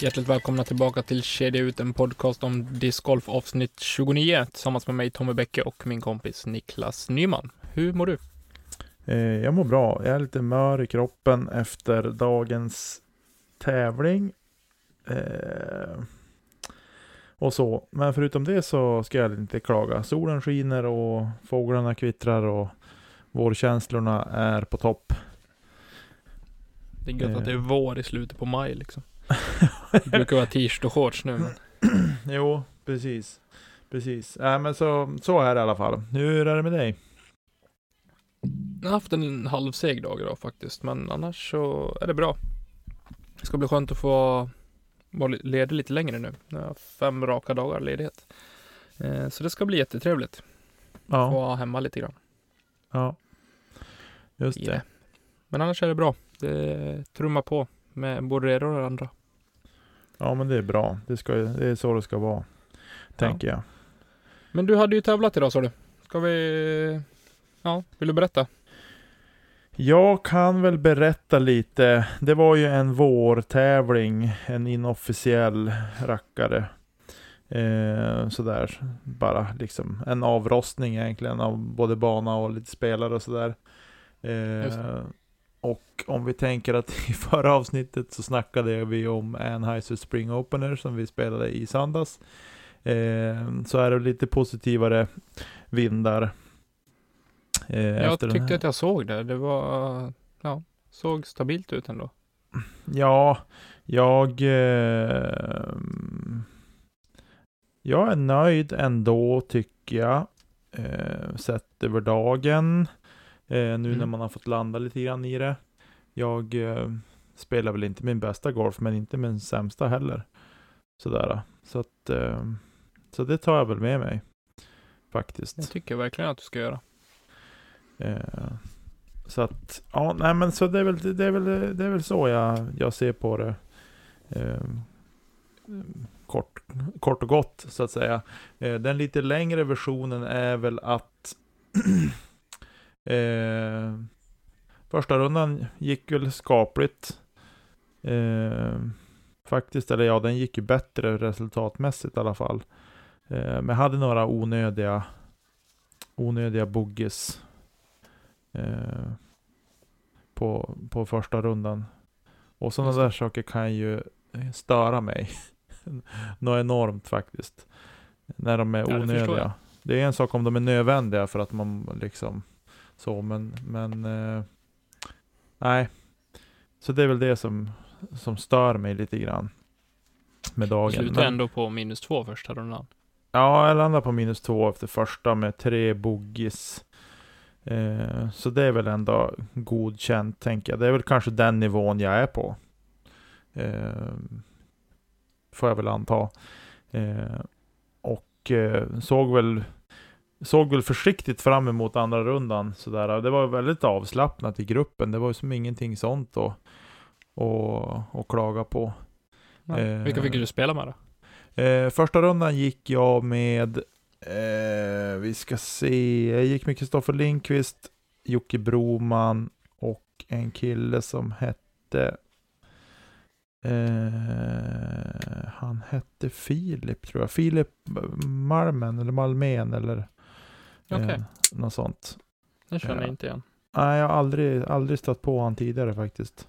Hjärtligt välkomna tillbaka till Kedja ut, en podcast om discgolf avsnitt 29 tillsammans med mig Tommy Bäcke och min kompis Niklas Nyman. Hur mår du? Eh, jag mår bra. Jag är lite mör i kroppen efter dagens tävling. Eh, och så. Men förutom det så ska jag inte klaga. Solen skiner och fåglarna kvittrar och vårkänslorna är på topp. Det är gött Eh. att det är vår i slutet på maj liksom. Det brukar vara t-shirt och shorts nu men jo, precis. Precis. Äh, men så, så är det i alla fall. Hur är det med dig? jag har haft en halvseg dag idag faktiskt. Men annars så är det bra. Det ska bli skönt att få vara ledig lite längre nu. Jag har fem raka dagar ledighet. Eh, Så det ska bli jättetrevligt. Få Ja, vara hemma lite grann. ja. Just det. det. Men annars är det bra. Det trummar på med både det och det andra. Ja, men det är bra. Det, ska, det är så det ska vara. Tänker jag. Men du hade ju tävlat idag sa du. Ska vi... Ja, vill du berätta? Jag kan väl berätta lite. Det var ju en vårtävling, en inofficiell rackare. Eh, sådär, bara liksom en avrostning egentligen av både bana och lite spelare och sådär. Eh, och om vi tänker att i förra avsnittet så snackade vi om Anheuser Spring Opener som vi spelade i söndags. Eh, så är det lite positivare vindar. Eh, Jag tyckte att jag såg det. Det var... Ja, såg stabilt ut ändå. Ja, jag... Eh, jag är nöjd ändå tycker jag. Eh, sett över dagen. Eh, nu när Mm. man har fått landa lite grann i det. Jag eh, spelar väl inte min bästa golf, men inte min sämsta heller. Sådär. Så att... Eh, så det tar jag väl med mig. Faktiskt. Jag tycker verkligen att du ska göra. Eh, så att, ja, nej men så det är väl, det är väl, det är väl så jag, jag ser på det. Eh, kort, kort och gott så att säga. Eh, den lite längre versionen är väl att eh, första rundan gick väl skapligt. Eh, faktiskt, eller ja, den gick ju bättre resultatmässigt i alla fall. Eh, men hade några onödiga, onödiga bugges eh, på, på första rundan. Och sådana där saker kan ju störa mig. Något enormt faktiskt. När de är Ja, det onödiga. Det är en sak om de är nödvändiga för att man liksom så, men, men eh, nej. Så det är väl det som, som stör mig lite grann. Med dagen. Slutade Men- ändå på minus två första rundan. Ja, jag landade på minus två efter första med tre bogis. Eh, så det är väl ändå godkänt, tänker jag. Det är väl kanske den nivån jag är på. Eh, får jag väl anta. Eh, och såg väl Såg väl försiktigt fram emot andra rundan sådär. Det var väldigt avslappnat i gruppen. Det var ju som ingenting sånt att och, och klaga på. Ja. Eh, Vilka fick du spela med då? Eh, första rundan gick jag med, eh, vi ska se, jag gick med Kristoffer Lindqvist, Jocke Broman och en kille som hette, eh, han hette Filip tror jag, Filip Malmen eller Malmen eller eh, Okej. något sånt. Den känner jag ja. inte igen. Nej, jag har aldrig, aldrig stött på han tidigare faktiskt.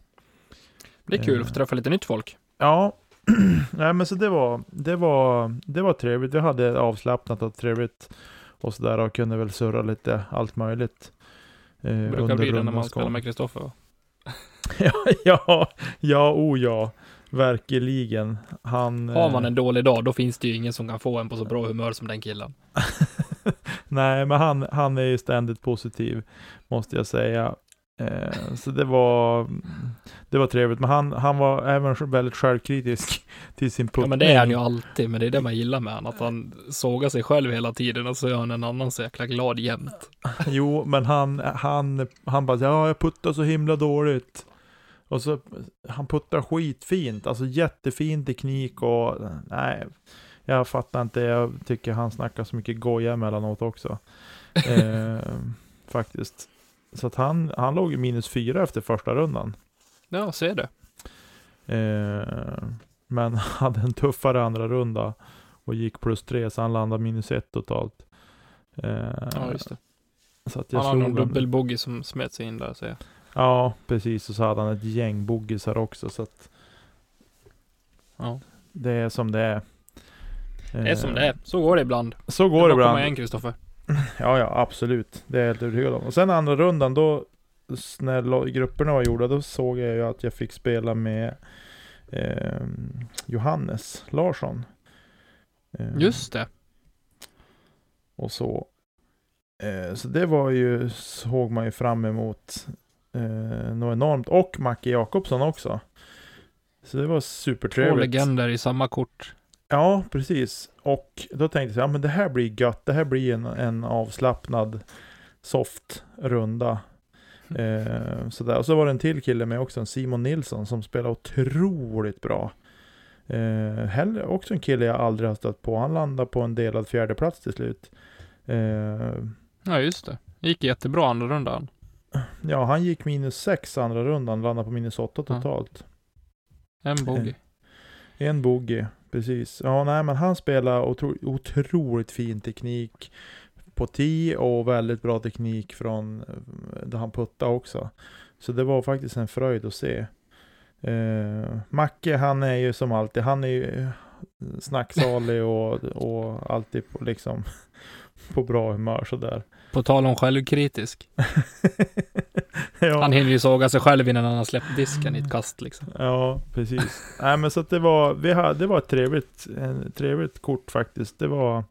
Det är kul Eh. att få träffa lite nytt folk. Ja, nej men så det var, det var, det var trevligt. Vi hade avslappnat och trevligt och sådär och kunde väl surra lite allt möjligt. Eh, Det brukar bli det när man spelar med Kristoffer va? ja, ja, ja, oh ja. Verkligen. Han... Har man eh, en dålig dag, då finns det ju ingen som kan få en på så bra humör som den killen. Nej, men han, han är ju ständigt positiv, måste jag säga. Eh, så det var, det var trevligt. Men han, han var även väldigt självkritisk till sin puttning. Ja men det är han ju alltid, men det är det man gillar med honom. Att han sågar sig själv hela tiden och så är han en annan så jäkla glad jämt. Jo, men han, han, han bara, ja, jag puttar så himla dåligt. Och så, han puttar skitfint, alltså jättefin teknik och, nej, jag fattar inte, jag tycker han snackar så mycket goja emellanåt också. eh, faktiskt. Så att han, han låg i minus fyra efter första rundan. Ja, ser det. Eh, men hade en tuffare andra runda och gick plus tre, så han landade minus ett totalt. Eh, Ja, just det. Så att jag Han har någon dubbelbogey som smet sig in där, ser jag. Ja, precis. Och så hade han ett gäng boggisar också, så att Ja. det är som det är. Det är som det är. Så går det ibland. Så går det det att komma ibland. igen, Kristoffer. Ja, ja, absolut. Det är jag helt övertygad om. Och sen andra rundan, då när grupperna var gjorda, då såg jag ju att jag fick spela med eh, Johannes Larsson. Eh, Just det. Och så. Eh, så det var ju, såg man ju fram emot eh, något enormt. Och Macke Jakobsson också. Så det var Två supertrevligt. legender i samma kort. Ja, precis. Och då tänkte jag, ja men det här blir gött. Det här blir en, en avslappnad, soft runda. Eh, sådär. Och så var det en till kille med också, en Simon Nilsson, som spelar otroligt bra. Eh, heller, också en kille jag aldrig har stött på. Han landade på en delad fjärde plats till slut. Eh, Ja, just det. Det gick jättebra andra rundan. ja, han gick minus sex andra rundan, landade på minus åtta Ja. totalt. En bogey. En bogey, precis. Ja, nej, men han spelar otro, otroligt fin teknik på tee och väldigt bra teknik från eh, där han puttade också. Så det var faktiskt en fröjd att se. Eh, Macke, han är ju som alltid, han är ju snacksalig och, och alltid på, liksom på bra humör sådär. På tal om självkritisk. ja. Han hinner ju såga sig själv innan han har släppt disken i ett kast liksom. Ja, precis. Nej men så att det var, vi hade, det var ett trevligt, en, trevligt kort faktiskt. Det var,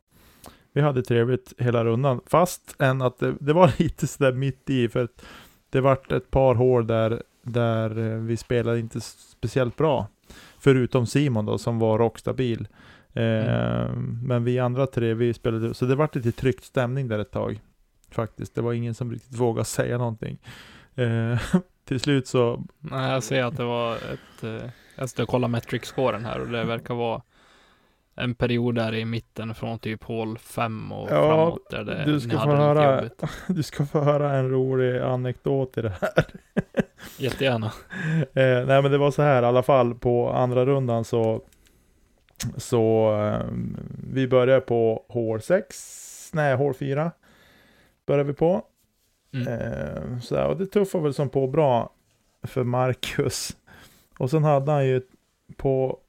vi hade trevligt hela rundan. Fast än att det, det var lite sådär mitt i, för att det vart ett par hål där, där eh, vi spelade inte speciellt bra. Förutom Simon då, som var rockstabil. Eh, Men vi andra tre, vi spelade, så det vart lite tryckt stämning där ett tag. Faktiskt, det var ingen som riktigt vågade säga någonting. Eh, till slut så Nej, jag ser att det var ett... Eh, jag ska kolla metric-scoren här och det verkar vara en period där i mitten från typ hål 5 och Ja, framåt där det, du ska få höra-. Du ska få höra en rolig anekdot i det här. Jättegärna. Eh, nej men det var så här i alla fall på andra rundan så Så eh, Vi började på hål 6 Nej hål 4 Började vi på Mm. eh, så här, Och det tuffade väl som på bra För Marcus. Och sen hade han ju på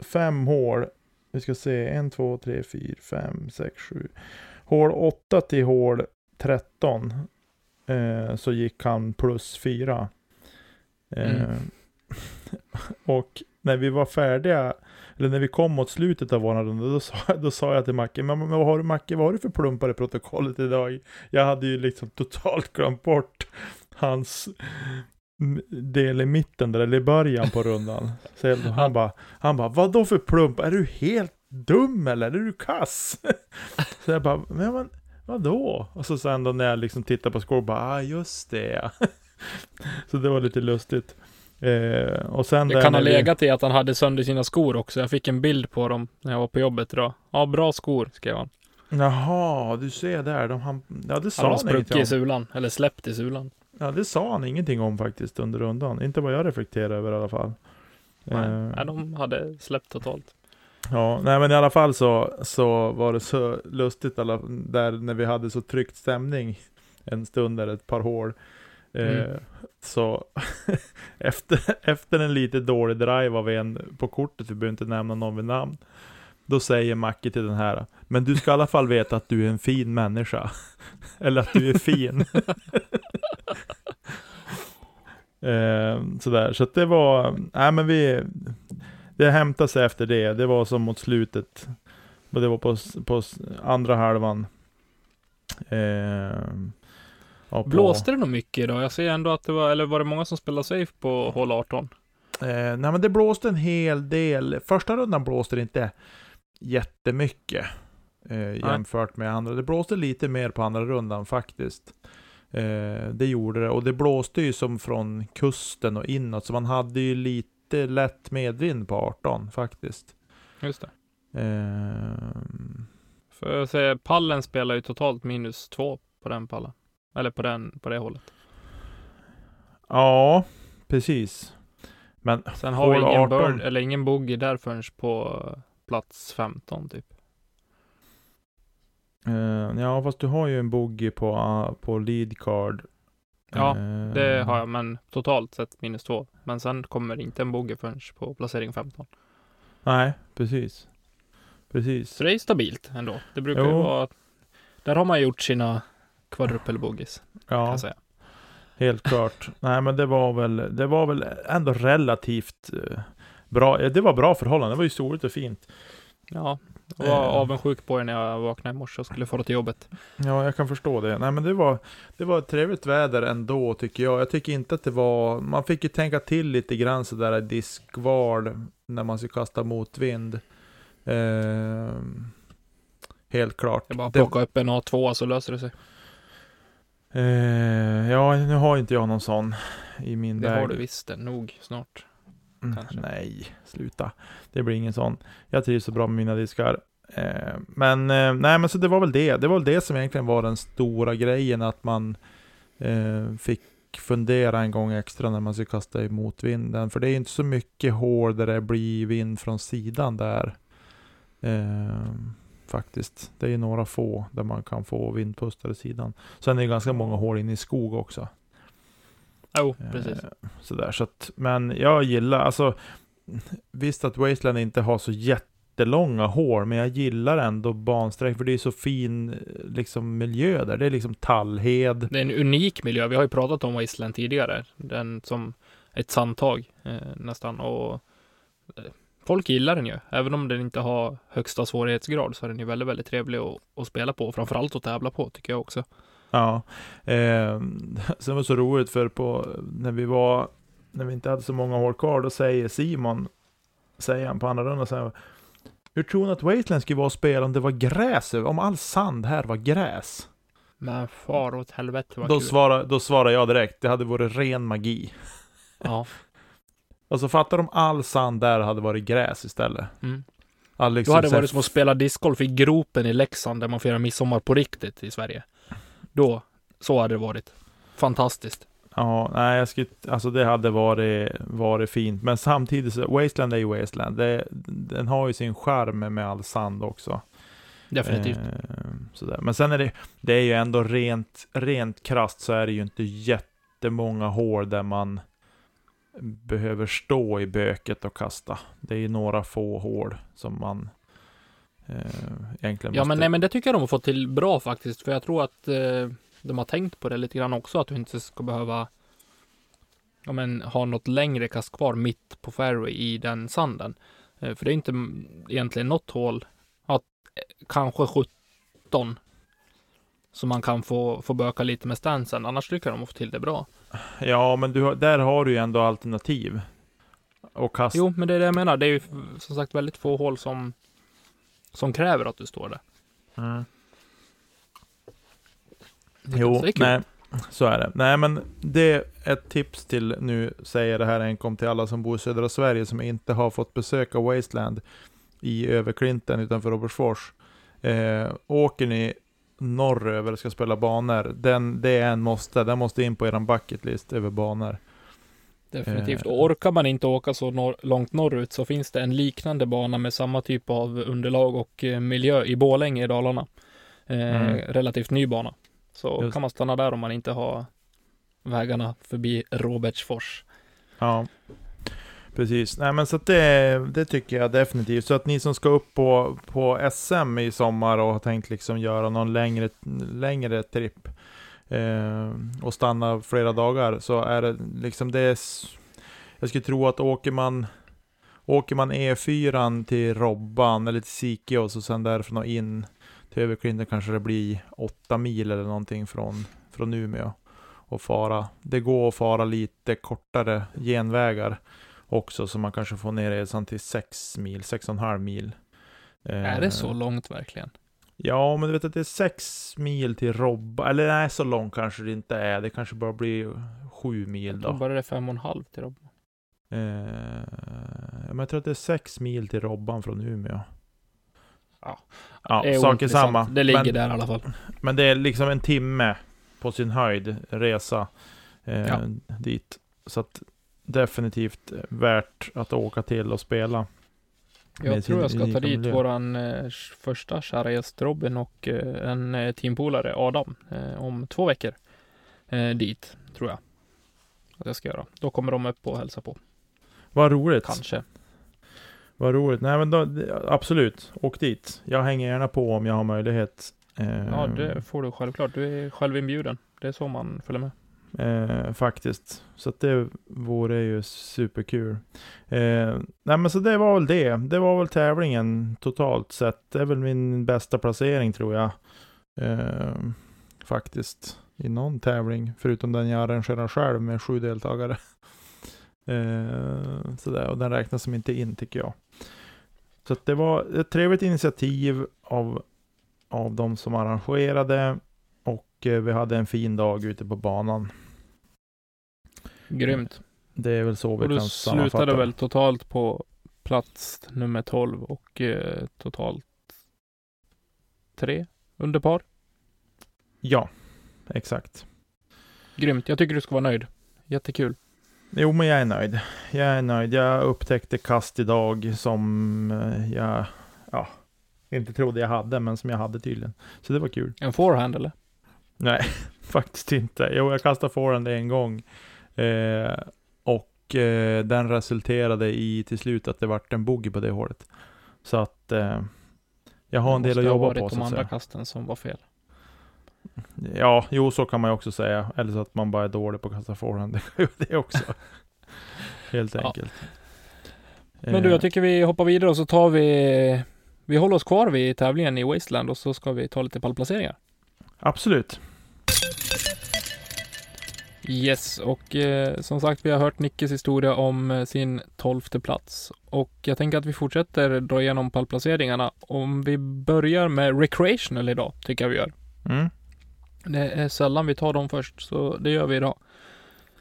Fem hål. Vi ska se en, två, tre, fyra, fem, sex, sju. Hål 8 till hål 13 eh, Så gick han plus 4 Eh, Mm. och när vi var färdiga, eller när vi kom mot slutet av våran runda, då sa, då sa jag till Macke, men, men vad har du Macke, vad har du för plumpar i protokollet idag? Jag hade ju liksom totalt glömt bort hans del i mitten där, eller i början på rundan. Så han bara, han bara, vad då för plump? Är du helt dum eller? Är du kass? Så jag bara, men, men vadå? Och så sen då när jag liksom tittar på score, bara, ah just det. Så det var lite lustigt. Eh, och sen Det kan ha vi- legat i att han hade sönder sina skor också. Jag fick en bild på dem när jag var på jobbet idag. Ja, bra skor, skrev han. Jaha, du ser där. De, han, ja, det sa Han har han spruckit i sulan, eller släppt i sulan. Ja, det sa han ingenting om faktiskt under rundan. Inte vad jag reflekterar över i alla fall. Nej, Eh, nej, de hade släppt totalt. Ja, nej men i alla fall så, så var det så lustigt alla, där när vi hade så tryckt stämning en stund där, ett par hål. Eh, Mm. Så efter, efter en lite dålig drive av en på kortet, vi behöver inte nämna någon vid namn. Då säger Macke till den här, men du ska i alla fall veta att du är en fin människa. Eller att du är fin. eh, sådär, så att det var, nej men vi, det hämtade sig efter det. Det var som mot slutet. Och det var på, på andra halvan. Eh, på- Blåste det nog mycket idag? Jag ser ändå att det var, eller var det många som spelade safe på hål 18? Eh, nej men det blåste en hel del. Första rundan blåste det inte jättemycket eh, jämfört med andra. Det blåste lite mer på andra rundan faktiskt. Eh, det gjorde det. Och det blåste ju som från kusten och inåt. Så man hade ju lite lätt medvind på 18 faktiskt. Just det. Eh, För jag säger, pallen spelar ju totalt minus två på den pallen. Eller på, den, på det hållet. ja, precis. Men Sen har vi ingen 18. bird, eller ingen bogey där förrän på plats 15 typ. eh, ja, fast du har ju en bogey på, ah, på lead card. Ja, Eh, Det har jag, men totalt sett minus två. Men sen kommer inte en bogey förrän på placering 15. Nej, precis. Precis. Så det är stabilt ändå. Det brukar ju Jo. vara... Där har man gjort sina quadruple-bogeys, kan Ja, helt klart. Nej, men det var väl, det var väl ändå relativt eh, bra. Det var bra förhållanden. Det var ju soligt och fint. Ja, jag var Eh. avundsjuk på er när jag vaknade i morse och skulle fara till jobbet. Ja, jag kan förstå det. Nej, men det var, det var ett trevligt väder ändå, tycker jag. Jag tycker inte att det var... Man fick ju tänka till lite grann sådär i diskval när man ska kasta motvind. Eh, helt klart. Jag bara Det- plocka upp en A2 så löser det sig. Eh, ja, nu har inte jag någon sån i min Det väg. har du visst det, nog snart. Mm, kanske. Nej, sluta. Det blir ingen sån. Jag trivs så bra med mina diskar. Eh, men eh, nej, men så det var väl det. Det var väl det som egentligen var den stora grejen, att man eh, fick fundera en gång extra när man ska kasta emot vinden. För det är inte så mycket hål där det blir vind från sidan där. Eh, faktiskt. Det är ju några få där man kan få vindpustar i sidan. Sen är det ganska många hål inne i skog också. Jo, precis. Eh, Sådär, så att, men jag gillar, alltså visst att Wasteland inte har så jättelånga hål, men jag gillar ändå bansträck, för det är så fin eh, liksom, miljö där. Det är liksom tallhed. Det är en unik miljö. Vi har ju pratat om Wasteland tidigare. Den som ett sandtag eh, nästan. Och eh, folk gillar den ju. Även om den inte har högsta svårighetsgrad så är den ju väldigt, väldigt trevlig att, att spela på. och Framförallt att tävla på tycker jag också. Ja. Eh, sen var det så roligt, för på, när vi var, när vi inte hade så många hål kvar, då säger Simon, säger han på andra rundan, han, hur tror ni att Wasteland skulle vara att spela om det var gräs, om all sand här var gräs? Men far åt helvete vad Då kul. svarar, då svarar jag direkt, det hade varit ren magi. Ja. Alltså fattar om all sand där hade varit gräs istället? Mm. All Då liksom hade det varit som att spela discgolf i gropen i Leksand där man firar midsommar på riktigt i Sverige. Då, så hade det varit. Fantastiskt. Ja, nej jag skulle, alltså det hade varit, varit fint. Men samtidigt så, Wasteland är ju Wasteland. Det, den har ju sin charm med all sand också. Definitivt. Eh, sådär. Men sen är det, det är ju ändå rent, rent krasst så är det ju inte jättemånga hål där man behöver stå i böket och kasta. Det är ju några få hål som man eh, egentligen Ja, måste... men nej, men det tycker jag de har fått till bra faktiskt. För jag tror att eh, de har tänkt på det lite grann också. Att du inte ska behöva ja, men, ha något längre kast kvar mitt på fairway i den sanden. Eh, för det är inte egentligen något hål. Att, eh, kanske 17. Så man kan få, få böka lite med stansen. Annars tycker jag de fått till det bra. Ja, men du, har- där har du ju ändå alternativ. Och kasta. Jo, men det är det jag menar. Det är ju som sagt väldigt få hål som, som kräver att du står där. Mm. Jo, är kul. nej, så är det. Nej, men det är ett tips till, nu säger det här enkom till alla som bor i södra Sverige som inte har fått besöka Wasteland i Överklinten utanför Robertsfors. Eh, åker ni norröver och ska spela banor, den, det är en måste. Den måste in på er bucketlist över banor. Definitivt. Eh. Och orkar man inte åka så norr, långt norrut så finns det en liknande bana med samma typ av underlag och eh, miljö i Borlänge i Dalarna. Eh, Mm. Relativt ny bana. Så Just. kan man stanna där om man inte har vägarna förbi Robertsfors. Ja. Precis, nej men så att det, det tycker jag definitivt. Så att ni som ska upp på, på SM i sommar och har tänkt liksom göra någon längre, längre tripp eh, och stanna flera dagar så är det liksom det är, Jag skulle tro att åker man Åker man E4 till Robban eller till Sikeås och sen därifrån och in till Överklinten kanske det blir åtta mil eller någonting från, från Umeå. Och fara, det går att fara lite kortare genvägar också så man kanske får ner resan till 6 mil, 6,5 mil. Är det så långt verkligen? Ja, men du vet att det är 6 mil till Robba, eller nej, så långt kanske det inte är. Det kanske bara blir 7 mil då. Då bara det är fem och en halv till Robban. Eh, men jag tror att det är 6 mil till Robban från Umeå. Ja, Ja, är sak är ointressant. samma. Det ligger men, där i alla fall. men det är liksom en timme på sin höjd resa eh, Ja. dit. Så att definitivt värt att åka till och spela. Jag tror jag ska ta dit miljö. våran eh, första kära gäst Robin och eh, en eh, teampolare Adam eh, om två veckor. Eh, dit, tror jag. Att jag ska göra. Då kommer de upp och hälsa på. Vad roligt. Kanske. Vad roligt. Nej men då, absolut, åk dit. Jag hänger gärna på om jag har möjlighet. Ja, det får du självklart. Du är själv inbjuden. Det är så man följer med. Eh, faktiskt. Så att det vore ju superkul. Eh, nej men så det var väl det. Det var väl tävlingen totalt sett. Det är väl min bästa placering tror jag. Eh, faktiskt. I någon tävling. Förutom den jag arrangerar själv med sju deltagare. Eh, sådär, och den räknas som inte in tycker jag. Så att det var ett trevligt initiativ av, av de som arrangerade. Och eh, vi hade en fin dag ute på banan. Grymt. Det är väl så vi Och du kan sammanfatta. slutade väl totalt på plats nummer 12 och eh, totalt tre under par. Ja, exakt. Grymt. Jag tycker du ska vara nöjd. Jättekul. Jo, men jag är nöjd. Jag är nöjd. Jag upptäckte kast idag som eh, jag ja, inte trodde jag hade, men som jag hade tydligen. Så det var kul. En forehand eller? Nej, faktiskt inte. Jo, jag kastade forehand en gång. Eh, och eh, den resulterade i till slut att det vart en bogey på det hålet. Så att eh, jag har en Det del att måste ha jobba varit på. de andra säga. kasten som var fel. Ja, jo så kan man ju också säga. Eller så att man bara är dålig på att kasta forehand. Det kan ju vara det också. Helt Ja. enkelt. Men du, Eh, jag tycker vi hoppar vidare och så tar vi Vi håller oss kvar vid tävlingen i Wasteland och så ska vi ta lite pallplaceringar. Absolut. Yes, och eh, som sagt vi har hört Nickes historia om eh, sin tolfte plats. Och jag tänker att vi fortsätter dra igenom pallplaceringarna. Om vi börjar med recreational idag, tycker jag vi gör. Mm. Det är sällan vi tar dem först, så det gör vi idag.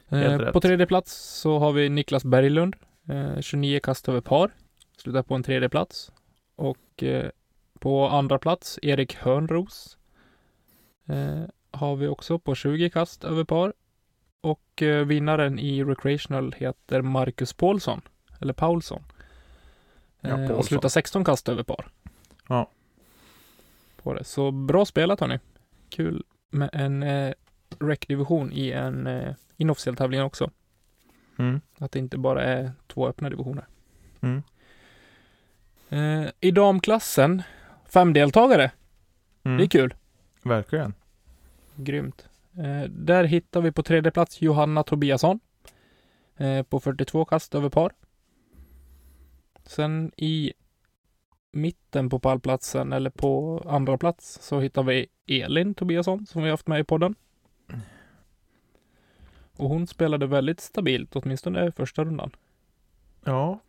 Eh, på tredje plats så har vi Niklas Berglund, eh, 29 kast över par. Slutar på en tredje plats. Och eh, på andra plats Erik Hörnros. Eh, har vi också på 20 kast över par. Och eh, vinnaren i recreational heter Marcus Paulsson, eller Paulsson. Ja, Eh, Paulsson. och slutar 16 kast över par. Ja. På det. Så bra spelat hörni. Kul med en eh, rec-division i en eh, inofficiell tävling också. Mm. Att det inte bara är två öppna divisioner. Mm. Eh, I damklassen, fem deltagare. Mm. Det är kul. Verkligen. Grymt. Eh, där hittar vi på tredje plats Johanna Tobiasson. Eh, på 42 kast över par. Sen i mitten på pallplatsen, eller på andra plats, så hittar vi Elin Tobiasson som vi haft med i podden. Och hon spelade väldigt stabilt, åtminstone första rundan. Ja,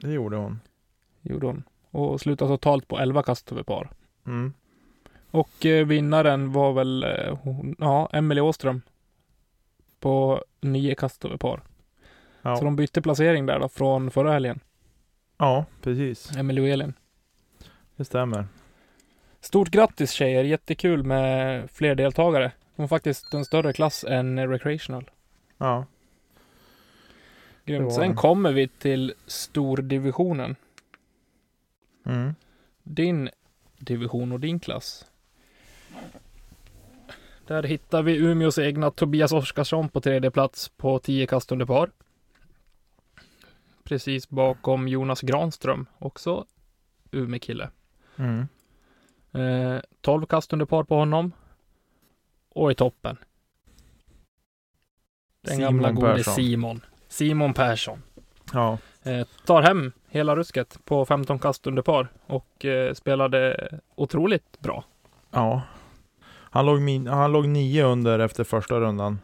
det gjorde hon. Gjorde hon. Och slutade totalt på 11 kast över par. Mm. Och eh, vinnaren var väl, eh, hon, ja, Emelie Åström. På 9 kast över par. Ja. Så de bytte placering där då från förra helgen. ja, precis. Emelie och Elin. Det stämmer. Stort grattis tjejer, jättekul med fler deltagare. De har faktiskt en större klass än recreational. Ja. Grymt. Sen kommer vi till stordivisionen. Mm. Din division och din klass. Där hittar vi Umeås egna Tobias Oskarsson på tredje plats på 10 kast under par. precis bakom Jonas Granström, också Umeå-kille. Mm. Eh, 12 kast under par på honom. Och i toppen. Den Simon gamla gode Persson. Simon. Simon Persson. Ja. Eh, tar hem hela rusket på 15 kast under par och eh, spelade otroligt bra. Ja. Han låg, min, han låg nio under efter första rundan.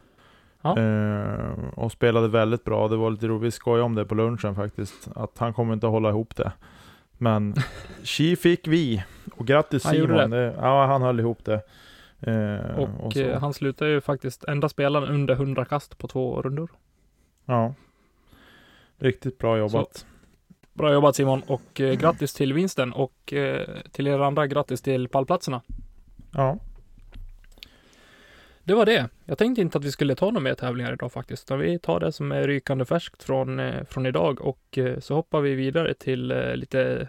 Ja. Eh, och spelade väldigt bra. Det var lite roligt. Vi skojade om det på lunchen faktiskt. Att han kommer inte hålla ihop det. Men Chi fick vi. Och grattis Han Simon. Det. Ja, han höll ihop det. Eh, Och, så. eh, han slutar ju faktiskt enda spelaren under 100 kast på två rundor. Ja. Riktigt bra jobbat. Bra jobbat Simon och eh, grattis till vinsten och eh, till er andra grattis till pallplatserna. Ja. Det var det. Jag tänkte inte att vi skulle ta några mer tävlingar idag faktiskt. Utan vi tar det som är rykande färskt från, eh, från idag och eh, så hoppar vi vidare till eh, lite,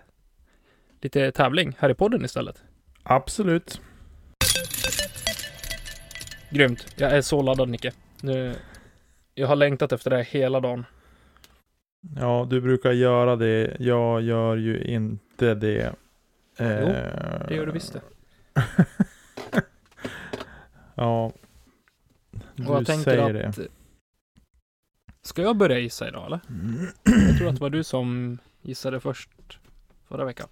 lite tävling här i podden istället. Absolut. Grymt. Jag är så laddad Nicke. Nu, jag har längtat efter det här hela dagen. Ja, du brukar göra det. Jag gör ju inte det. Jo, Det gör du visst det. Ja. Du Och jag tänker säger att... det. Ska jag börja gissa idag eller? Jag tror att det var du som gissade först förra veckan.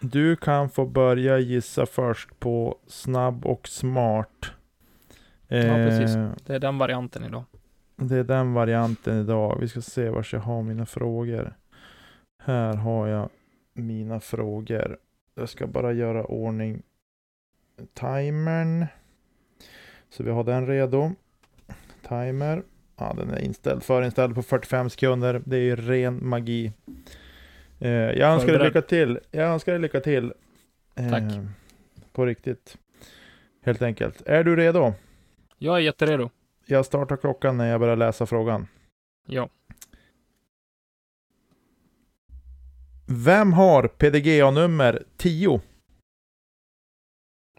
Du kan få börja gissa först på snabb och smart. Ja, precis. Eh, Det är den varianten idag. Det är den varianten idag. Vi ska se var jag har mina frågor. Här har jag mina frågor. Jag ska bara göra ordning timern. Så vi har den redo. Timer. Ja, den är inställd, förinställd på 45 sekunder. Det är ju ren magi. Eh, jag önskar dig lycka till. Jag önskar dig lycka till. Eh, Tack. På riktigt. Helt enkelt. Är du redo? Jag är jätteredo. Jag startar klockan när jag börjar läsa frågan. Ja. Vem har PDGA-nummer 10?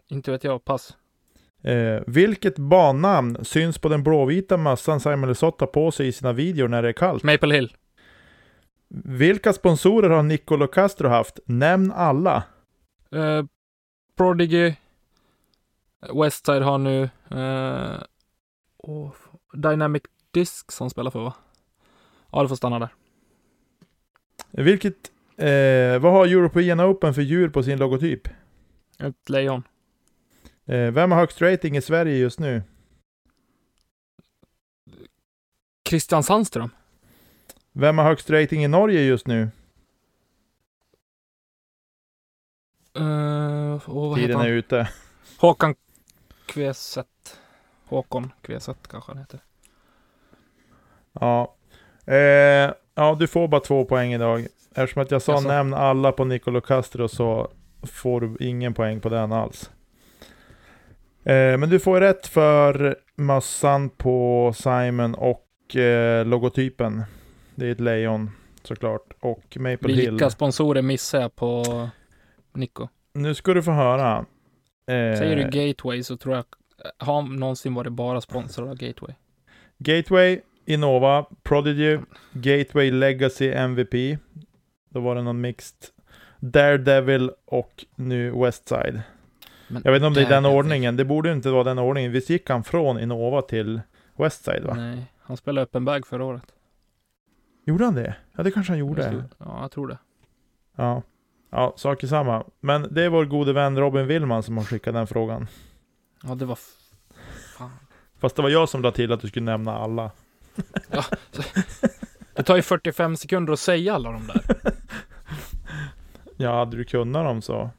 Inte vet jag. Pass. Eh, vilket bannamn syns på den blåvita mössan Simon Lesoth har på sig i sina videor när det är kallt? Maple Hill. Vilka sponsorer har Nicolo Castro haft? Nämn alla. Eh, Prodigy. Westside har nu. Eh, åh, Dynamic Disc som spelar för va? Ja, det får stanna där. Vilket, eh, vad har European Open för djur på sin logotyp? Ett lejon. Eh, vem har högst rating i Sverige just nu? Christian Sandström. Vem har högst rating i Norge just nu? Uh, heter Tiden är ute. Håkan Kveset. Håkon Kveset kanske han heter. Ja. Eh, ja, du får bara två poäng idag. Eftersom att jag sa Jaså? nämn alla på Nicolo Castro så får du ingen poäng på den alls. Eh, men du får rätt för mössan på Simon och eh, logotypen. Det är ett lejon såklart. Och Maple Hill. Vilka sponsorer missar jag på Nico? Nu ska du få höra. Eh, Säger du Gateway så tror jag, har någonsin varit bara sponsrad av Gateway? Gateway, Innova, Prodigy, Gateway Legacy MVP. Då var det någon mixed. Daredevil och nu Westside. Men Jag vet inte om det är den ordningen. Det borde inte vara den ordningen. Visst gick han från Innova till Westside va? Nej, han spelade öppen bag förra året. Gjorde han det? Ja det kanske han gjorde. Ja, jag tror det. Ja. Ja, sak i samma. Men det är vår gode vän Robin Willman som har skickat den frågan. Ja, det var... Fan. Fast det var jag som la till att du skulle nämna alla. Det tar ju 45 sekunder att säga alla de där. Ja, hade du kunnat dem så.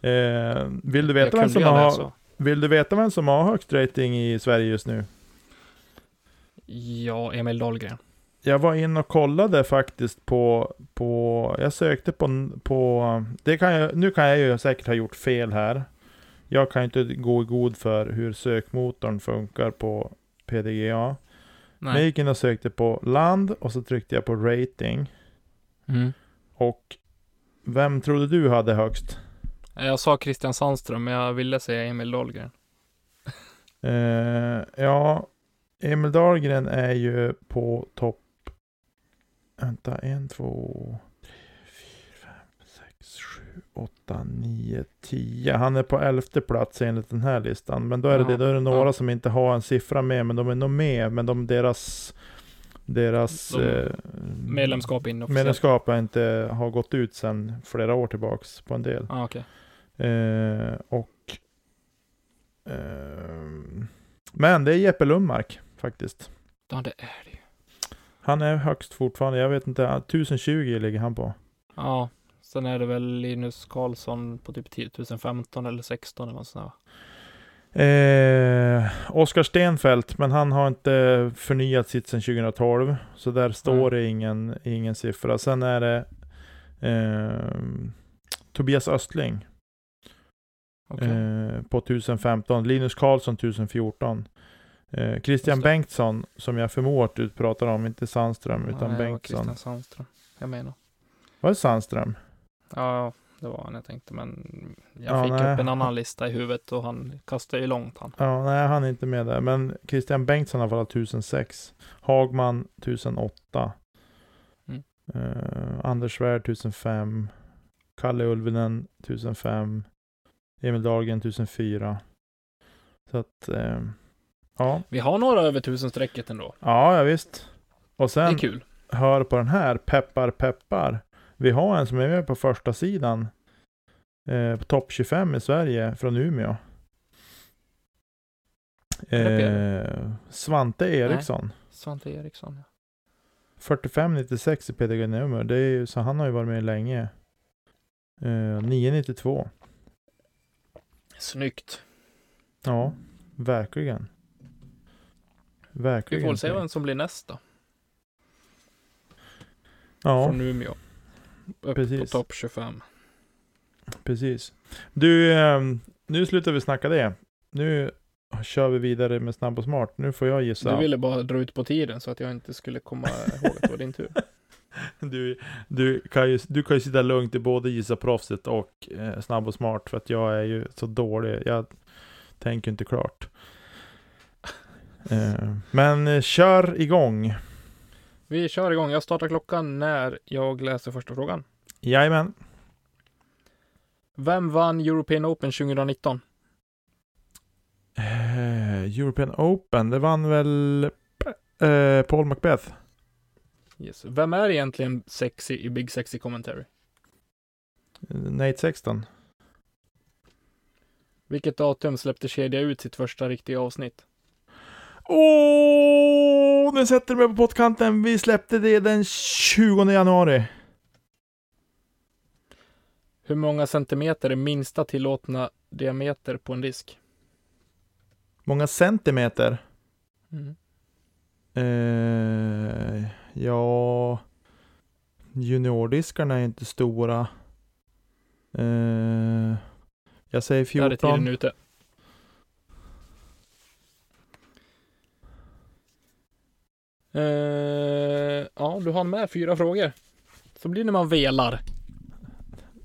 Eh, vill, du veta vem som har, läsa. vill du veta vem som har högst rating i Sverige just nu? Ja, Emil Dahlgren. Jag var in och kollade faktiskt på, på jag sökte på, på det kan jag, nu kan jag ju säkert ha gjort fel här. Jag kan inte gå i god för hur sökmotorn funkar på PDGA. Men jag Nej. gick in och sökte på land och så tryckte jag på rating. Mm. Och vem trodde du hade högst? Jag sa Christian Sandström, men jag ville säga Emil Dahlgren. Eh, ja, Emil Dahlgren är ju på topp Vänta, en, två, tre, fyra, fem, sex, sju, åtta, nio, tio. Han är på elfte plats enligt den här listan. Men då är det, Ja, då är det några ja. som inte har en siffra med, men de är nog med. Men de, deras, deras De- eh, Medlemskap medlemskap har inte har gått ut sedan flera år tillbaks på en del. Ah, okej. Eh, och ehm, Men det är Jeppe Lundmark faktiskt. Ja, det är det ju. Han är högst fortfarande. Jag vet inte, 1020 ligger han på. Ja, sen är det väl Linus Karlsson på typ 10 015 eller 16 eller något sånt där. Eh, Oskar Stenfeldt, men han har inte förnyat sitt sedan 2012. Så där står det ingen, ingen siffra. Sen är det ehm, Tobias Östling Eh, på 1015. Linus Karlsson 1014. Eh, Christian. Bengtsson, som jag förmodar du pratar om, inte Sandström utan Nej, Bengtsson. Christian Sandström. Jag menar. Var det Sandström? Ja, det var han jag tänkte, men jag Ja, fick nej. upp en annan lista i huvudet och han kastade ju långt han. Ja, nej, han är inte med där. Men Christian Bengtsson har varit 1006. Hagman 1008. Mm. Eh, Anders Svärd 1005. Kalle Ulvinen 1005. Emil Dahlgren 1004. Så att, eh, ja. Vi har några över tusenstrecket ändå. Ja, ja visst. Och Det sen, är kul. hör på den här, peppar peppar. Vi har en som är med på första sidan. Eh, på topp 25 i Sverige, från Umeå. Eh, Svante Eriksson. Svante Eriksson. Ja. 4596 i PDG-nummer. Det är ju, så han har ju varit med länge. Eh, 992. Snyggt. Ja, verkligen. Vi Verkligen. får väl se vem som blir nästa. Ja, Från Umeå. Upp Precis. på topp 25. precis. Du, ehm, nu slutar vi snacka det. Nu kör vi vidare med snabb och smart. Nu får jag gissa. Du ville bara dra ut på tiden så att jag inte skulle komma ihåg att det var din tur. Du, du, kan ju, du kan ju sitta lugnt i både gissa proffset och eh, snabb och smart. För att jag är ju så dålig. Jag tänker inte klart. Eh, men eh, kör igång. Vi kör igång. Jag startar klockan när jag läser första frågan. Jajamän. Vem vann European Open 2019? Eh, European Open, det vann väl eh, Paul Macbeth? Yes. Vem är egentligen sexy i Big Sexy Commentary? Nate Sexton. Vilket datum släppte Kedja ut sitt första riktiga avsnitt? Åh, nu sätter du mig på pottkanten. Vi släppte det den 20 januari. Hur många centimeter är minsta tillåtna diameter på en disk? Många centimeter. Mm. Eh, ja, juniordiskarna är inte stora. Eh, jag säger Där är tiden 14. ute. Eh, ja, du har med fyra frågor. Så blir det när man velar.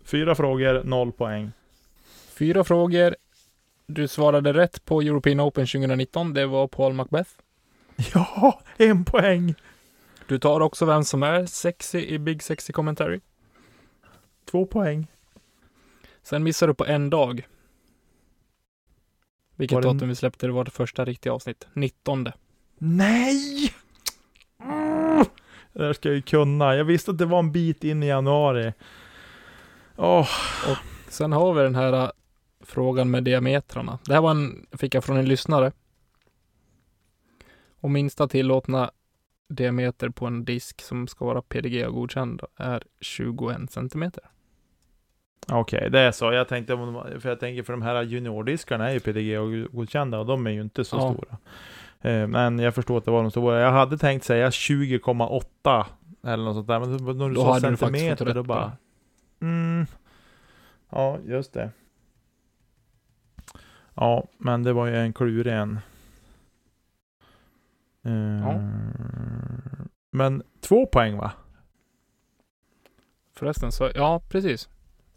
Fyra frågor, noll poäng. Fyra frågor. Du svarade rätt på European Open 2019. Det var Paul Macbeth. Ja, en poäng. Du tar också vem som är sexy i Big Sexy Commentary. Två poäng. Sen missar du på en dag. Vilket Var det datum vi släppte? Det var det första riktiga avsnitt. 19. Nej! Mm. Det där ska jag ju kunna. Jag visste att det var en bit in i januari. Åh, Sen har vi den här äh, frågan med diametrarna. Det här var en, fick jag från en lyssnare. Och minsta tillåtna diameter på en disk som ska vara PDGA-godkänd är 21 centimeter. Okej, det är så. Jag tänkte, för jag tänker för de här juniordiskarna är ju PDG-godkända och de är ju inte så Ja. stora. Eh, Men jag förstår att det var de stora. Jag hade tänkt säga 20,8 eller något sånt där. Men när du Då sa du centimeter rätt då bara... Mm. Ja, just det. Ja, men det var ju en klurig en. Eh, Ja. Men två poäng va? Förresten, så, ja precis.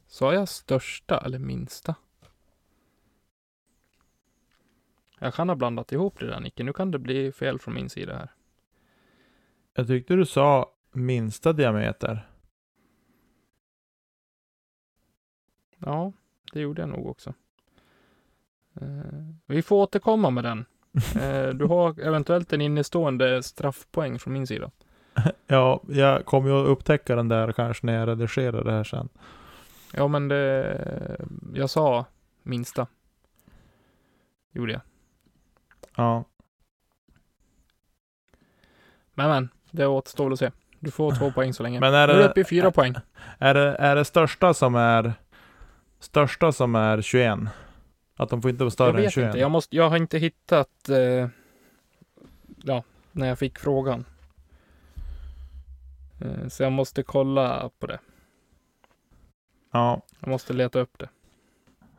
Sa jag största eller minsta? Jag kan ha blandat ihop det där Nicke. Nu kan det bli fel från min sida här. Jag tyckte du sa minsta diameter. Ja, det gjorde jag nog också. Eh, vi får återkomma med den. Eh, du har eventuellt en innestående straffpoäng från min sida. Ja, jag kommer ju att upptäcka den där kanske när jag redigerar det här sen. Ja, men det, jag sa minsta. Gjorde jag. Ja, Men men, det återstår att se. Du får två poäng så länge. men är nu är du det, uppe i fyra poäng. är det, är det största som är största som är 21? Att de får inte vara Jag större än vet 21? inte. Jag, måste, jag har inte hittat, eh, ja, när jag fick frågan. Eh, så jag måste kolla på det. Ja, Jag måste leta upp det.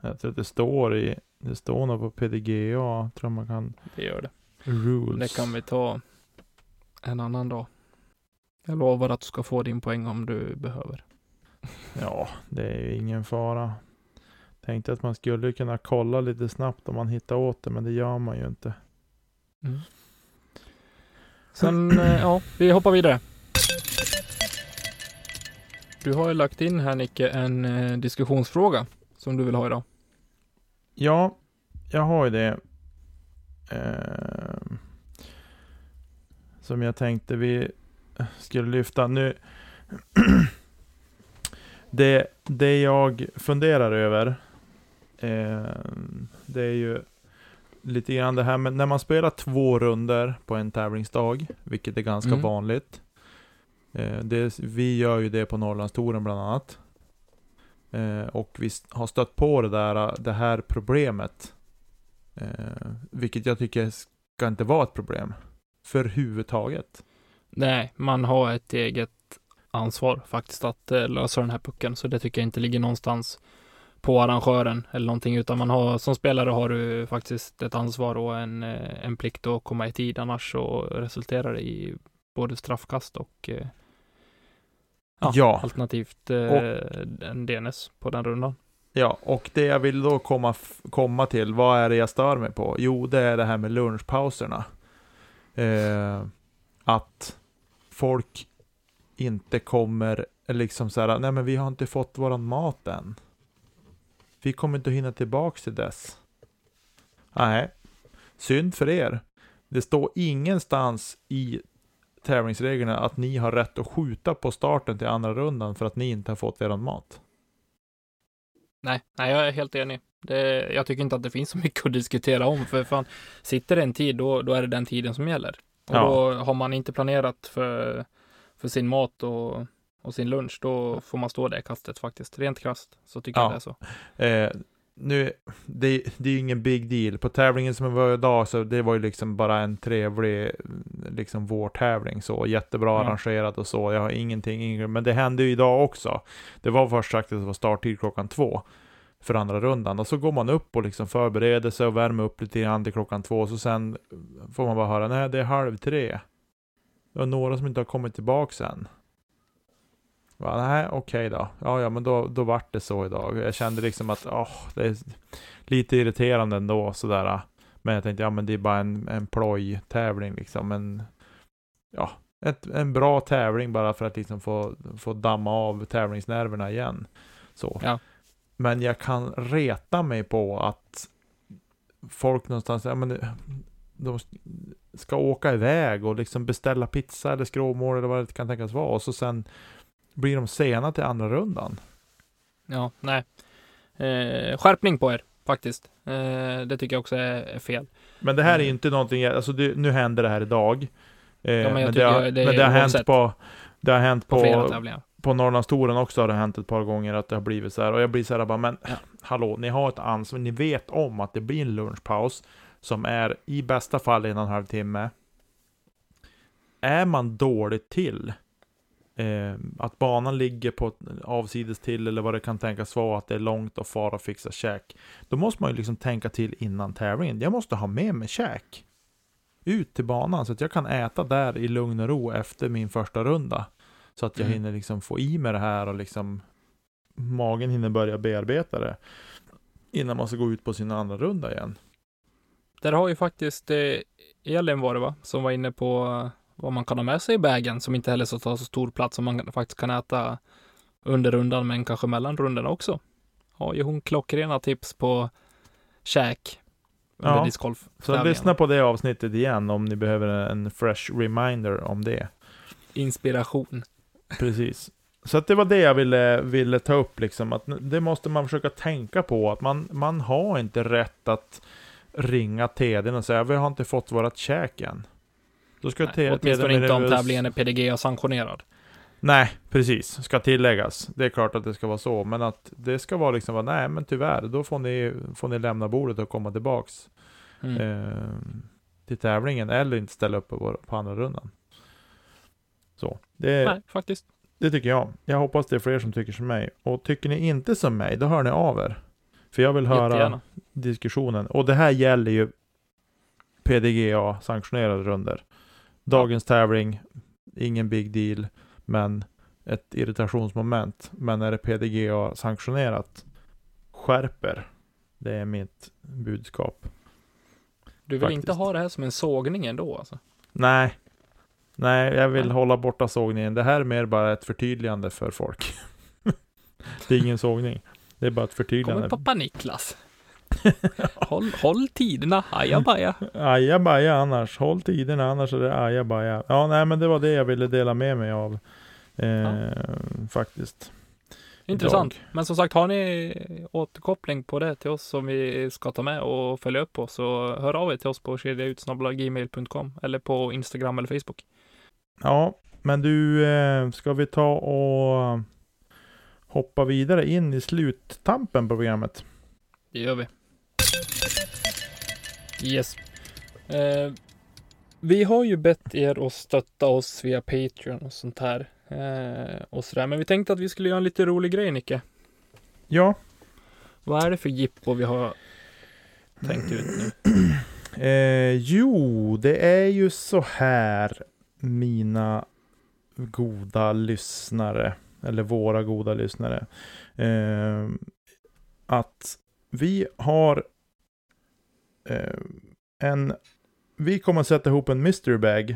jag tror att det står i, det står nog på PDGA, tror man kan, Det gör det. rules. Det kan vi ta en annan dag. Jag lovar att du ska få din poäng om du behöver. Ja, det är ju ingen fara. Tänkte att man skulle kunna kolla lite snabbt om man hittar åt det, men det gör man ju inte. Mm. Sen, eh, ja, vi hoppar vidare. Du har ju lagt in här Nicke en eh, diskussionsfråga som du vill ha idag. Ja, jag har ju det. Ehm, som jag tänkte vi skulle lyfta. Nu, det, det jag funderar över, ehm, det är ju lite grann det här med när man spelar två runder på en tävlingsdag, vilket är ganska Mm. vanligt. Eh, det, vi gör ju det på Norrlandstouren bland annat. Eh, och vi har stött på det där, eh, det här problemet. Eh, vilket jag tycker ska inte vara ett problem. För huvudtaget. Nej, man har ett eget ansvar faktiskt att eh, lösa den här pucken, så det tycker jag inte ligger någonstans på arrangören eller någonting, utan man har som spelare har du faktiskt ett ansvar och en, eh, en plikt att komma i tid, annars så resulterar det i både straffkast och eh, Ja, Ja. alternativt eh, en DNS på den rundan. Ja, och det jag vill då komma, komma till, vad är det jag stör mig på? Jo, det är det här med lunchpauserna. Eh, att folk inte kommer, liksom så här, nej men vi har inte fått våran mat än. Vi kommer inte hinna tillbaks till dess. Nej, synd för er. Det står ingenstans i tävlingsreglerna att ni har rätt att skjuta på starten till andra rundan för att ni inte har fått eran mat. Nej, nej, jag är helt enig. Det, jag tycker inte att det finns så mycket att diskutera om, för fan, sitter det en tid, då, då är det den tiden som gäller. Och Ja. då har man inte planerat för, för sin mat och, och sin lunch, då får man stå det kastet faktiskt. Rent krasst så tycker Ja. jag det är så. Eh, nu, det, det är ju ingen big deal. På tävlingen som var idag så det var ju liksom bara en trevlig liksom vårtävling så. Jättebra Ja. arrangerat och så. Jag har ingenting, ingen, men det hände ju idag också. Det var först sagt att det var starttid klockan två för andra rundan. Och så går man upp och liksom förbereder sig och värmer upp lite grann till klockan två. Så sen får man bara höra, nej det är halv tre. Det var några som inte har kommit tillbaka än. Va, nej, okej då. Ja, ja, men då, då vart det så idag. Jag kände liksom att, åh, det är lite irriterande ändå sådär. Men jag tänkte, ja men det är bara en, en plojtävling liksom. Men, ja, ett, en bra tävling bara för att liksom få, få damma av tävlingsnerverna igen. Så. Ja. Men jag kan reta mig på att folk någonstans, ja men de ska åka iväg och liksom beställa pizza eller skråmål eller vad det kan tänkas vara. Och så sen blir de sena till andra rundan. Ja, nej. Eh, skärpning på er, faktiskt. Eh, det tycker jag också är, är fel. Men det här är ju Mm. inte någonting, alltså det, nu händer det här idag. Eh, men, det har, det men det har hänt på, det har hänt På på, på. Norrlandstouren också har det hänt ett par gånger att det har blivit så här. Och jag blir så här bara, men Ja. hallå, ni har ett ansvar, ni vet om att det blir en lunchpaus som är i bästa fall en och en halv timme. Är man dåligt till, eh, att banan ligger på avsides till eller vad det kan tänkas vara, att det är långt och fara och fixa käk. Då måste man ju liksom tänka till innan tävlingen. Jag måste ha med mig käk. Ut till banan så att jag kan äta där i lugn och ro efter min första runda. Så att jag Mm. hinner liksom få i mig det här och liksom magen hinner börja bearbeta det. Innan man ska gå ut på sin andra runda igen. Där har ju faktiskt eh, Elin var det va, som var inne på, vad man kan ha med sig i bagen som inte heller så tar så stor plats som man faktiskt kan äta under rundan men kanske mellan rundorna också. Har ju hon klockrena tips på käk under Ja, discgolf. Så lyssna på det avsnittet igen om ni behöver en fresh reminder om det. Inspiration. Precis. Så att det var det jag ville, ville ta upp liksom, att det måste man försöka tänka på, att man, man har inte rätt att ringa TDn och säga vi har inte fått vårat käk än. Då ska Nej, åtminstone inte om tävlingen är PDGA-sanktionerad. Nej, precis. Ska tilläggas. Det är klart att det ska vara så, men att det ska vara liksom, nej men tyvärr, då får ni, får ni lämna bordet och komma tillbaks Mm. eh, till tävlingen, eller inte ställa upp på, på andra rundan. Så, det, Nej, faktiskt. det tycker jag. Jag hoppas det är fler som tycker som mig. Och tycker ni inte som mig, då hör ni av er. För jag vill höra Jättegärna. diskussionen. Och det här gäller ju PDGA-sanktionerade runder. Dagens tävling, ingen big deal, men ett irritationsmoment. Men är det PDGA-sanktionerat, skärper. Det är mitt budskap. Du vill faktiskt. inte ha det här som en sågning ändå alltså? Nej. Nej, jag vill Nej. hålla borta sågningen. Det här är mer bara ett förtydligande för folk. det är ingen sågning. Det är bara ett förtydligande. Kommer pappa Niklas. håll, håll tiderna, ajabaja. Ajabaja annars. Håll tiderna annars är det ajabaja. Ja, nej men det var det jag ville dela med mig av. Eh, Faktiskt. Intressant. Idag. Men som sagt, har ni återkoppling på det till oss som vi ska ta med och följa upp på så hör av er till oss på kedjautsnabblagmail.com eller på Instagram eller Facebook. Ja, men du, eh, ska vi ta och hoppa vidare in i sluttampen på programmet? Det gör vi. Yes. Eh, vi har ju bett er att stötta oss via Patreon och sånt här. Eh, och sådär. Men vi tänkte att vi skulle göra en lite rolig grej, Nicke. Ja, Vad är det för jippo vi har tänkt ut nu? Eh, jo, det är ju så här, mina goda lyssnare, eller våra goda lyssnare, eh, att vi har en, vi kommer att sätta ihop en mystery bag,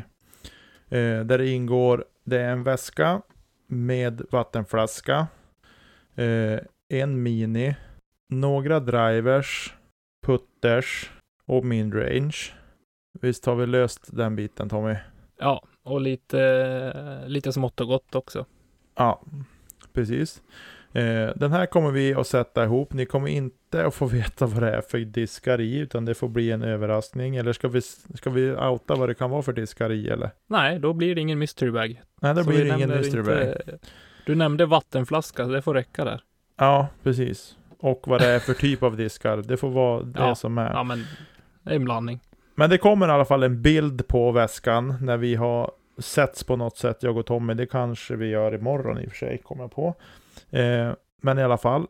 eh, där det ingår, det är en väska med vattenflaska, eh, en mini, några drivers, putters, och midrange. Visst har vi löst den biten Tommy? Ja, och lite, lite smått och gott också. Ja, precis. Eh, den här kommer vi att sätta ihop. Ni kommer inte att få veta vad det är för diskar i, utan det får bli en överraskning. Eller ska vi, ska vi outa vad det kan vara för diskar i eller? Nej, då blir det ingen mystery bag. Nej, det Så blir ingen nämner mystery bag. inte- Du nämnde vattenflaska, det får räcka där. Ja, precis. Och vad det är för typ av diskar. Det får vara det Ja, som är. Ja, men det är en blandning. Men det kommer i alla fall en bild på väskan när vi har setts på något sätt, jag och Tommy. Det kanske vi gör imorgon i och för sig, kommer jag på. Eh, men i alla fall,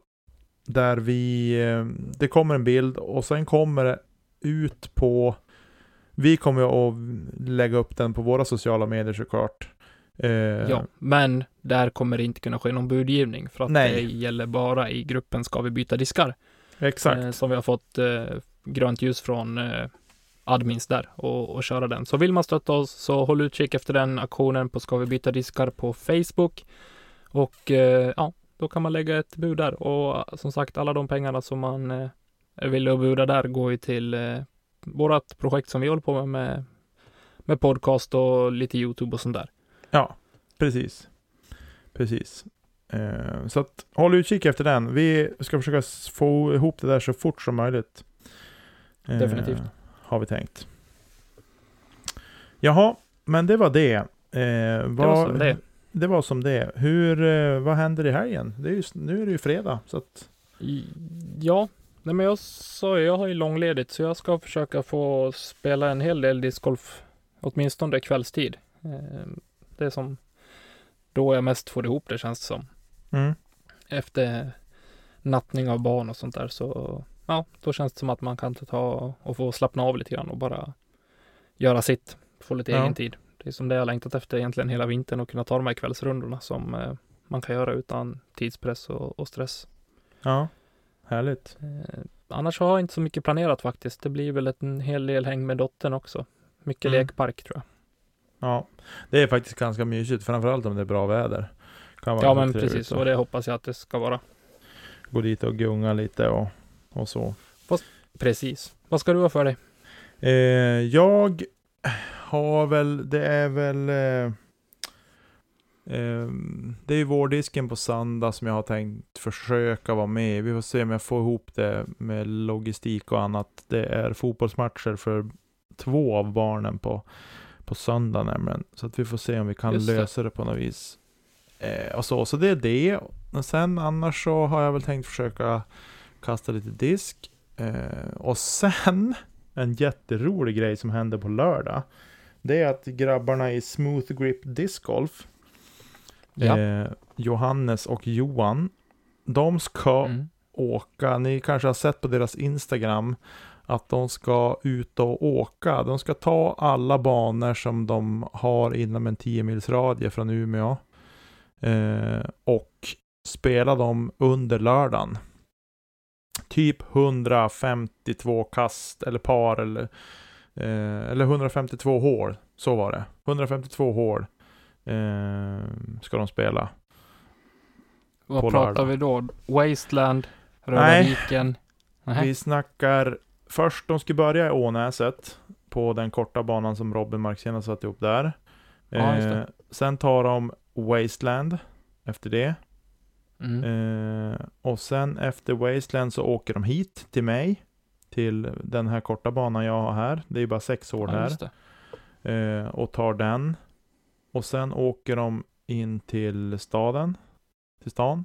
där vi, eh, det kommer en bild och sen kommer det ut på, vi kommer att lägga upp den på våra sociala medier såklart. Eh, Ja, men där kommer det inte kunna ske någon budgivning för att Nej. det gäller bara i gruppen Ska vi byta diskar? Exakt. Eh, som vi har fått eh, grönt ljus från eh, admins där och, och köra den. Så vill man stötta oss så håll utkik efter den aktionen på Ska vi byta diskar på Facebook. Och eh, ja, då kan man lägga ett bud där och som sagt alla de pengarna som man eh, vill buda där går ju till eh, vårat projekt som vi håller på med, med med podcast och lite Youtube och sånt där. Ja, precis. Precis. Eh, så att håll utkik efter den. Vi ska försöka få ihop det där så fort som möjligt. Eh, Definitivt. Har vi tänkt. Jaha, men det var det. Eh, Det vad, var som det. Det var som det. Hur, eh, vad händer i helgen? Det är ju, nu är det ju fredag, så att... Ja, nej men jag sa jag har ju långledigt så jag ska försöka få spela en hel del discgolf, åtminstone kvällstid. Eh, Det är som då jag mest får ihop det känns det som. Mm. Efter nattning av barn och sånt där så ja, då känns det som att man kan ta och få slappna av lite grann och bara göra sitt, få lite Ja. egen tid. Det är som det jag längtat efter egentligen hela vintern och kunna ta de här kvällsrundorna som eh, man kan göra utan tidspress och, och stress. Ja, härligt. Eh, annars har jag inte så mycket planerat faktiskt. Det blir väl en hel del häng med dottern också. Mycket Mm. lekpark tror jag. Ja, det är faktiskt ganska mysigt, framförallt om det är bra väder. Ja men precis, att och det hoppas jag att det ska vara. Gå dit och gunga lite och, och så. Precis. Vad ska du ha för dig? Eh, jag har väl, det är väl eh, eh, Det är ju vårdisken på söndag som jag har tänkt försöka vara med i. Vi får se om jag får ihop det med logistik och annat. Det är fotbollsmatcher för två av barnen på, på söndag nämligen. Så att vi får se om vi kan Just lösa det på något vis. Eh, och så, så det är det. Och sen annars så har jag väl tänkt försöka kasta lite disk. Eh, och sen en jätterolig grej som hände på lördag. Det är att grabbarna i Smooth Grip Disc Golf, Ja. eh, Johannes och Johan, de ska Mm. åka, ni kanske har sett på deras Instagram, att de ska ut och åka. De ska ta alla banor som de har inom en 10 mils radie från Umeå. Eh, och spela dem under lördagen. Typ 152 kast eller par eller, eh, eller 152 hål. Så var det. 152 hål eh, ska de spela. Vad pratar lördag. vi då? Wasteland? Röda Nej. viken? Nej. Vi snackar först, de ska börja i Ånäset på den korta banan som Robin Marxén har satt ihop där. Ja. Eh, sen tar de Wasteland efter det. Mm. Eh, och sen efter Wasteland så åker de hit till mig. Till den här korta banan jag har här. Det är ju bara sex år Ja, här. Eh, och tar den. Och sen åker de in till staden. Till stan.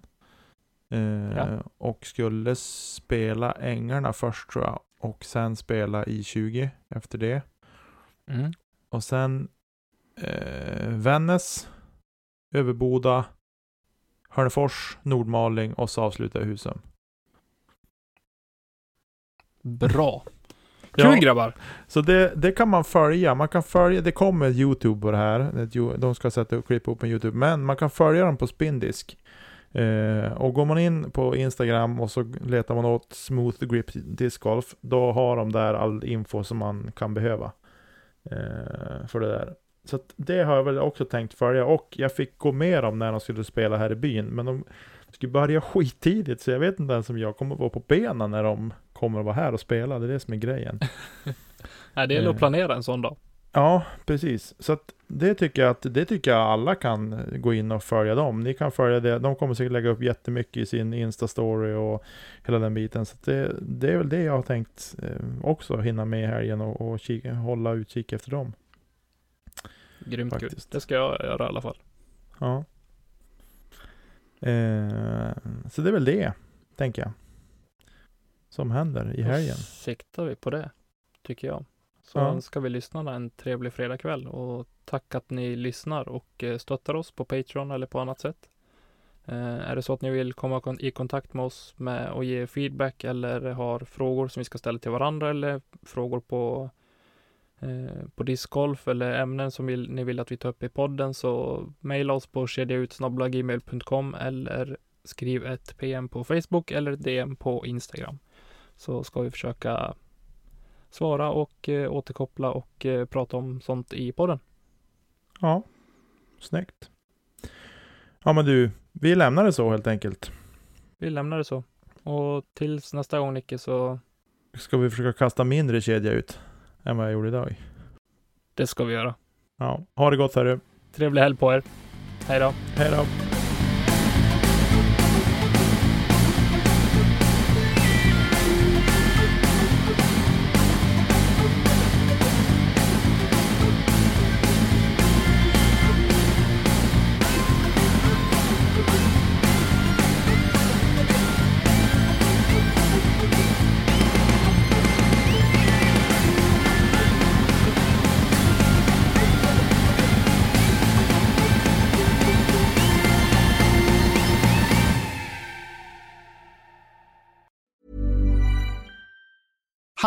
Eh, Ja. Och skulle spela Ängarna först tror jag. Och sen spela i 20 efter det. Mm. Och sen eh, Vännäs, Överboda, Hörnefors, Nordmaling och så avslutar Husum. Bra. Ja. Kul grabbar! Så det, det kan man följa. Man kan följa, det kommer YouTube på det här. De ska sätta upp klipp upp på YouTube. Men man kan följa dem på Spindisk. Eh, och går man in på Instagram och så letar man åt Smooth Grip Disc Golf. Då har de där all info som man kan behöva. Eh, för det där. Så det har jag väl också tänkt följa. Och jag fick gå med dem när de skulle spela här i byn. Men de skulle börja skittidigt. Så jag vet inte ens om jag kommer vara på benen när de kommer att vara här och spela. Det är det som är grejen. Nej, det gäller att Eh. planera en sån dag. Ja, precis. Så att det tycker jag att det tycker jag alla kan gå in och följa dem. Ni kan följa det. De kommer säkert lägga upp jättemycket i sin Insta-story och hela den biten. Så det, det är väl det jag har tänkt eh, också hinna med i helgen och, och kika, hålla utkik efter dem. Grymt kul. faktiskt. Det ska jag göra i alla fall. Ja. Eh, så det är väl det, tänker jag. Som händer i Då helgen. siktar vi på det, tycker jag. Så Ja. önskar vi lyssnarna en trevlig fredagkväll och tack att ni lyssnar och eh, stöttar oss på Patreon eller på annat sätt. Eh, är det så att ni vill komma i kontakt med oss med och ge feedback eller har frågor som vi ska ställa till varandra eller frågor på eh, på discgolf eller ämnen som vill, ni vill att vi tar upp i podden så mejla oss på kedjautsnabblagmail.com eller skriv ett PM på Facebook eller ett DM på Instagram så ska vi försöka svara och eh, återkoppla och eh, prata om sånt i podden. Ja, snyggt. Ja men du, vi lämnar det så helt enkelt. Vi lämnar det så. Och tills nästa gång Nicke så Ska vi försöka kasta mindre kedja ut än vad jag gjorde idag? det ska vi göra. Ja, ha det gott hörru. Trevlig helg på er. Hej då. Hej då.